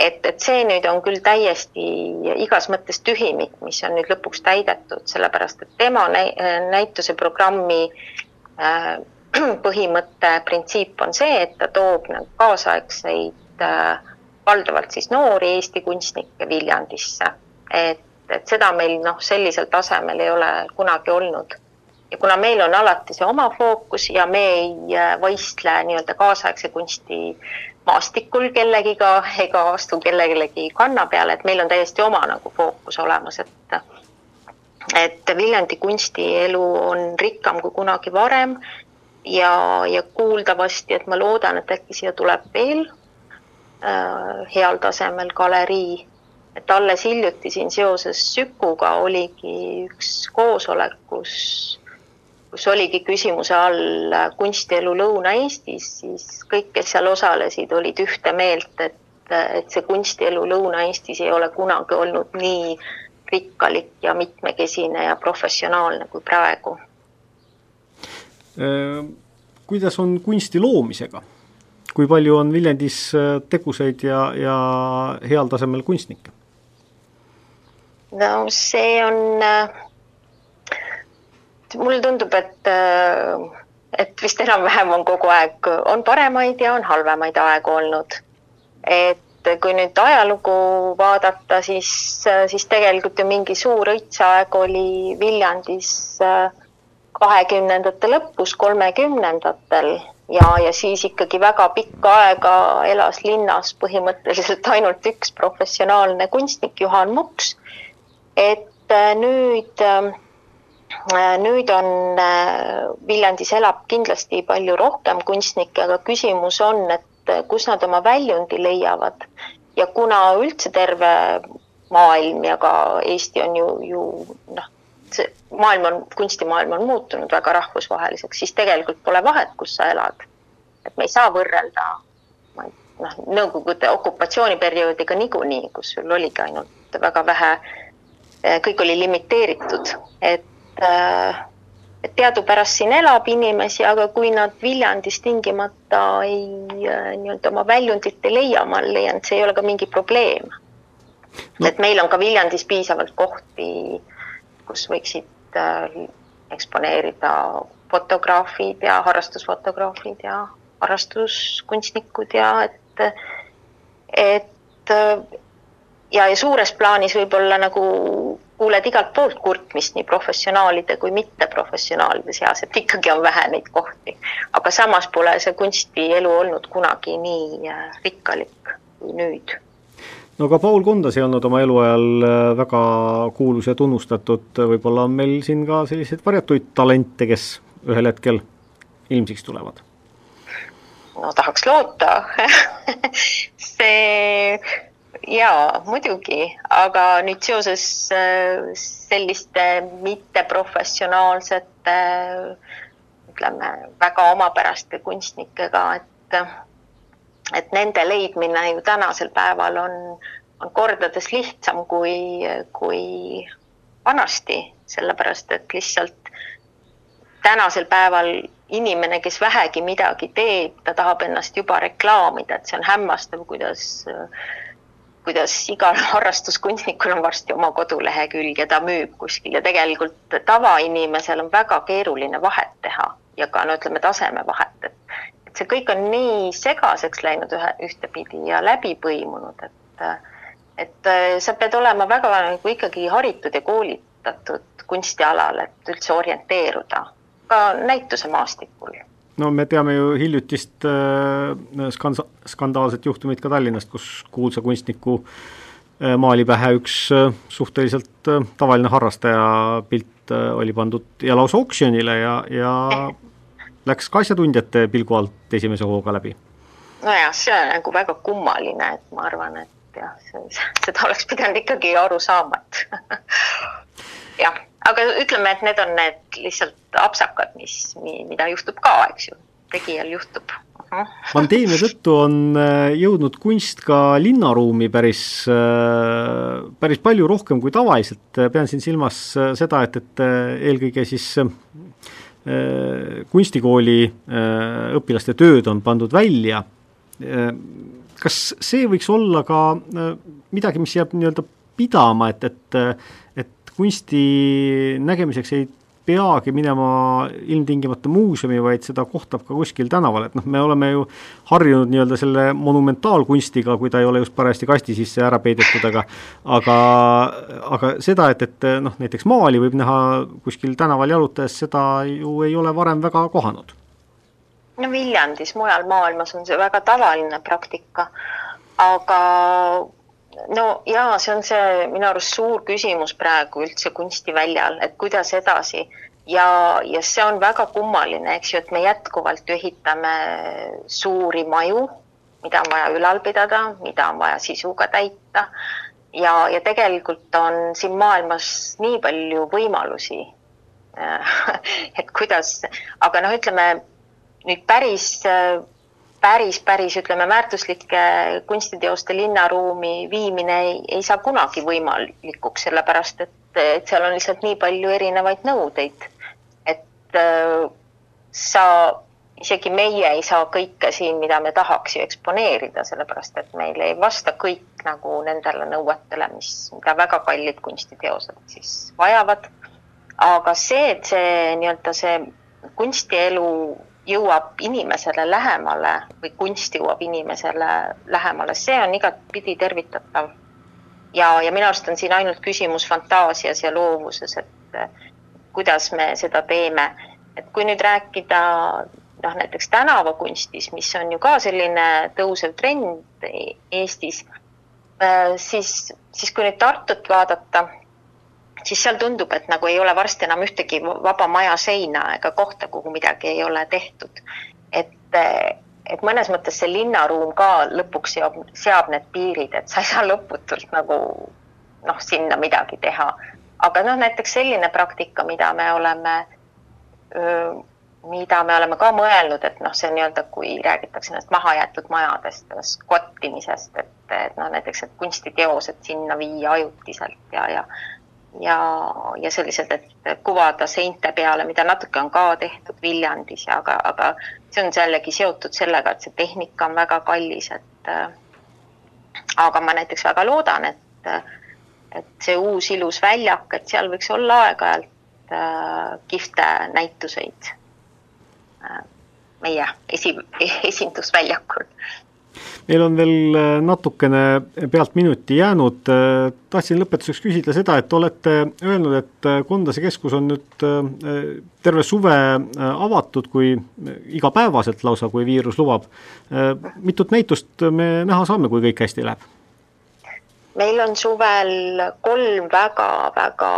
et, et see nüüd on küll täiesti igas mõttes tühimik, mis on nüüd lõpuks täidetud, sellepärast et tema näituse programmi äh, põhimõte, printsiip on see, et ta toob nagu kaasaegseid äh, valdavalt siis noori Eesti kunstnikke Viljandisse. et, et seda meil noh, sellisel tasemel ei ole kunagi olnud. ja kuna meil on alati see oma fookus ja me ei äh, võistle nii-öelda kaasaegse kunsti maastikul kellegiga ega astu kellelegi kanna peale, et meil on täiesti oma nagu fookus olemas, et et Viljandi kunstielu on rikkam kui kunagi varem ja, ja kuuldavasti, et ma loodan, et äkki siia tuleb veel äh, heal tasemel galerii. et alles hiljuti siin seoses Sükuga oligi üks koosolek, kus kus oligi küsimuse all kunstielu Lõuna-Eestis, siis kõik, kes seal osalesid, olid ühte meelt, et, et see kunstielu Lõuna-Eestis ei ole kunagi olnud nii rikkalik ja mitmekesine ja professionaalne kui praegu. Äh, kuidas on kunsti loomisega? kui palju on Viljandis äh, tegusaid ja, ja heal tasemel kunstnikke? no see on äh, mulle tundub, et, äh, et vist enam-vähem on kogu aeg, on paremaid ja on halvemaid aegu olnud. et kui nüüd ajalugu vaadata, siis, siis tegelikult ju mingi suur õitseaeg oli Viljandis äh, kahekümnendate lõpus, kolmekümnendatel ja, ja siis ikkagi väga pikka aega elas linnas põhimõtteliselt ainult üks professionaalne kunstnik, Juhan Muks. et äh, nüüd Äh, nüüd on, äh, Viljandis elab kindlasti palju rohkem kunstnikke, aga küsimus on, et äh, kus nad oma väljundi leiavad ja kuna üldse terve maailm ja ka Eesti on ju, ju noh, see maailm on, kunstimaailm on muutunud väga rahvusvaheliseks, siis tegelikult pole vahet, kus sa elad. et me ei saa võrrelda noh, Nõukogude okupatsiooniperioodiga niikuinii, kus sul oligi ainult väga vähe, kõik oli limiteeritud, et Äh, et teadupärast siin elab inimesi, aga kui nad Viljandis tingimata ei äh, nii-öelda oma väljundit ei leia, ma leian, et see ei ole ka mingi probleem. No.. et meil on ka Viljandis piisavalt kohti, kus võiksid äh, eksponeerida fotograafid ja harrastusfotograafid ja harrastuskunstnikud ja et, et ja, ja suures plaanis võib-olla nagu kuuled igalt poolt kurtmist nii professionaalide kui mitteprofessionaalide seas, et ikkagi on vähe neid kohti. aga samas pole see kunstielu olnud kunagi nii äh, rikkalik kui nüüd. no ka Paul Kundas ei olnud oma eluajal äh, väga kuulus ja tunnustatud, võib-olla on meil siin ka selliseid varjatuid talente, kes ühel hetkel ilmsiks tulevad? no tahaks loota see jaa, muidugi, aga nüüd seoses äh, selliste mitteprofessionaalsete ütleme, väga omapäraste kunstnikega, et et nende leidmine ju tänasel päeval on, on kordades lihtsam kui, kui vanasti, sellepärast et lihtsalt tänasel päeval inimene, kes vähegi midagi teeb, ta tahab ennast juba reklaamida, et see on hämmastav, kuidas äh, kuidas igal harrastuskunstnikul on varsti oma kodulehekülg ja ta müüb kuskil. Ja tegelikult tavainimesel on väga keeruline vahet teha ja ka no ütleme, tasemevahet, et et see kõik on nii segaseks läinud ühe, ühtepidi ja läbi põimunud, et et sa pead olema väga nagu ikkagi haritud ja koolitatud kunstialal, et üldse orienteeruda ka näitusemaastikul no me teame ju hiljutist äh, skanda-, skandaalset juhtumit ka Tallinnast, kus kuulsa kunstniku äh, maali pähe üks äh, suhteliselt tavaline harrastaja pilt oli pandud ja lausa oksjonile ja, ja läks ka asjatundjate pilgu alt esimese hooga läbi. nojah, see on nagu väga kummaline, et ma arvan, et jah, seda oleks pidanud ikkagi aru saama, et jah aga ütleme, et need on need lihtsalt apsakad, mis, mida juhtub ka, eks ju, tegijal juhtub. Pandeemia tõttu on äh, jõudnud kunst ka linnaruumi päris, äh, päris palju rohkem kui tavaliselt, pean siin silmas äh, seda, et, et eelkõige siis kunstikooli õpilaste tööd on pandud välja. kas see võiks olla ka midagi, mis jääb nii-öelda pidama, et, et kunsti nägemiseks ei peagi minema ilmtingimata muuseumi, vaid seda kohtab ka kuskil tänaval, et noh, me oleme ju harjunud nii-öelda selle monumentaalkunstiga, kui ta ei ole just parajasti kasti sisse ära peidetud, aga aga, aga seda, et, et noh, näiteks maali võib näha kuskil tänaval jalutades, seda ju ei ole varem väga kohanud. no Viljandis, mujal maailmas on see väga tavaline praktika, aga no jaa, see on see minu arust suur küsimus praegu üldse kunstiväljal, et kuidas edasi. Ja, ja see on väga kummaline, eks ju, et me jätkuvalt ehitame suuri maju, mida on vaja ülal pidada, mida on vaja sisuga täita. Ja, ja tegelikult on siin maailmas nii palju võimalusi et kuidas, aga noh, ütleme nüüd päris päris, päris ütleme, väärtuslike kunstiteoste linnaruumi viimine ei, ei saa kunagi võimalikuks, sellepärast et, et seal on lihtsalt nii palju erinevaid nõudeid. et äh, sa, isegi meie ei saa kõike siin, mida me tahaks ju eksponeerida, sellepärast et meil ei vasta kõik nagu nendele nõuetele, mis, mida väga kallid kunstiteosed siis vajavad. aga see, et see nii-öelda see kunstielu jõuab inimesele lähemale või kunst jõuab inimesele lähemale, see on igatpidi tervitatav. ja, ja minu arust on siin ainult küsimus fantaasias ja loovuses, et kuidas me seda teeme. et kui nüüd rääkida noh, näiteks tänavakunstis, mis on ju ka selline tõusev trend Eestis, siis, siis kui nüüd Tartut vaadata siis seal tundub, et nagu ei ole varsti enam ühtegi vaba maja seina ega kohta, kuhu midagi ei ole tehtud. et, et mõnes mõttes see linnaruum ka lõpuks seob, seab need piirid, et sa ei saa lõputult nagu noh, sinna midagi teha. aga noh, näiteks selline praktika, mida me oleme, mida me oleme ka mõelnud, et noh, see nii-öelda, kui räägitakse nendest mahajäetud majadest, sellest kottimisest, et, et noh, näiteks, et kunstiteosed sinna viia ajutiselt ja, ja ja, ja selliselt, et kuvada seinte peale, mida natuke on ka tehtud Viljandis ja aga, aga see on jällegi seotud sellega, et see tehnika on väga kallis, et äh, aga ma näiteks väga loodan, et, et see uus ilus väljak, et seal võiks olla aeg-ajalt äh, kihvte näituseid meie esi, esindusväljakul meil on veel äh, natukene pealt minuti jäänud, äh, tahtsin lõpetuseks küsida seda, et olete öelnud, et äh, Kondase keskus on nüüd terve suve avatud, kui igapäevaselt lausa, kui viirus lubab. mitut näitust me näha saame, kui kõik hästi läheb? meil on suvel kolm väga-väga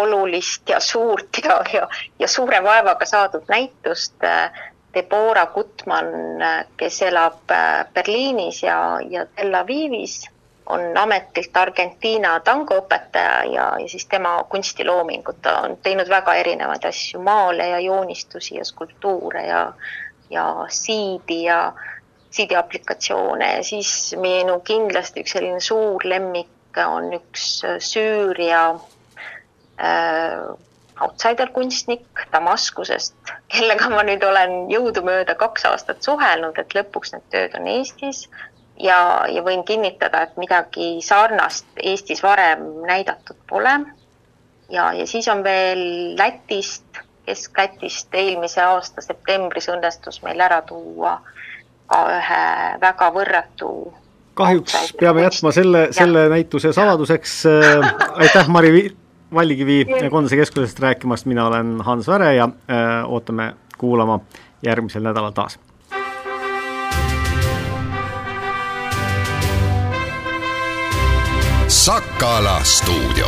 olulist ja suurt ja, ja, ja suure vaevaga saadud näitust Debora Gutmann, kes elab äh, Berliinis ja, ja Tel Avivis, on ametilt Argentiina tangoõpetaja ja, ja siis tema kunstiloomingut, ta on teinud väga erinevaid asju, maale ja joonistusi ja skulptuure ja, ja siidi ja siidi aplikatsioone. Ja siis minu kindlasti üks selline suur lemmik on üks Süüria äh, outsider-kunstnik Damaskusest, kellega ma nüüd olen jõudumööda kaks aastat suhelnud, et lõpuks need tööd on Eestis ja, ja võin kinnitada, et midagi sarnast Eestis varem näidatud pole. ja, ja siis on veel Lätist, Kesk-Lätist eelmise aasta septembris õnnestus meil ära tuua ka ühe väga võrratu kahjuks peame jätma selle, selle näituse saladuseks äh,. aitäh, Mari Vallikivi Kondase keskusest rääkimast, mina olen Hans Väre ja öö, äh, ootame kuulama järgmisel nädalal taas. Sakala stuudio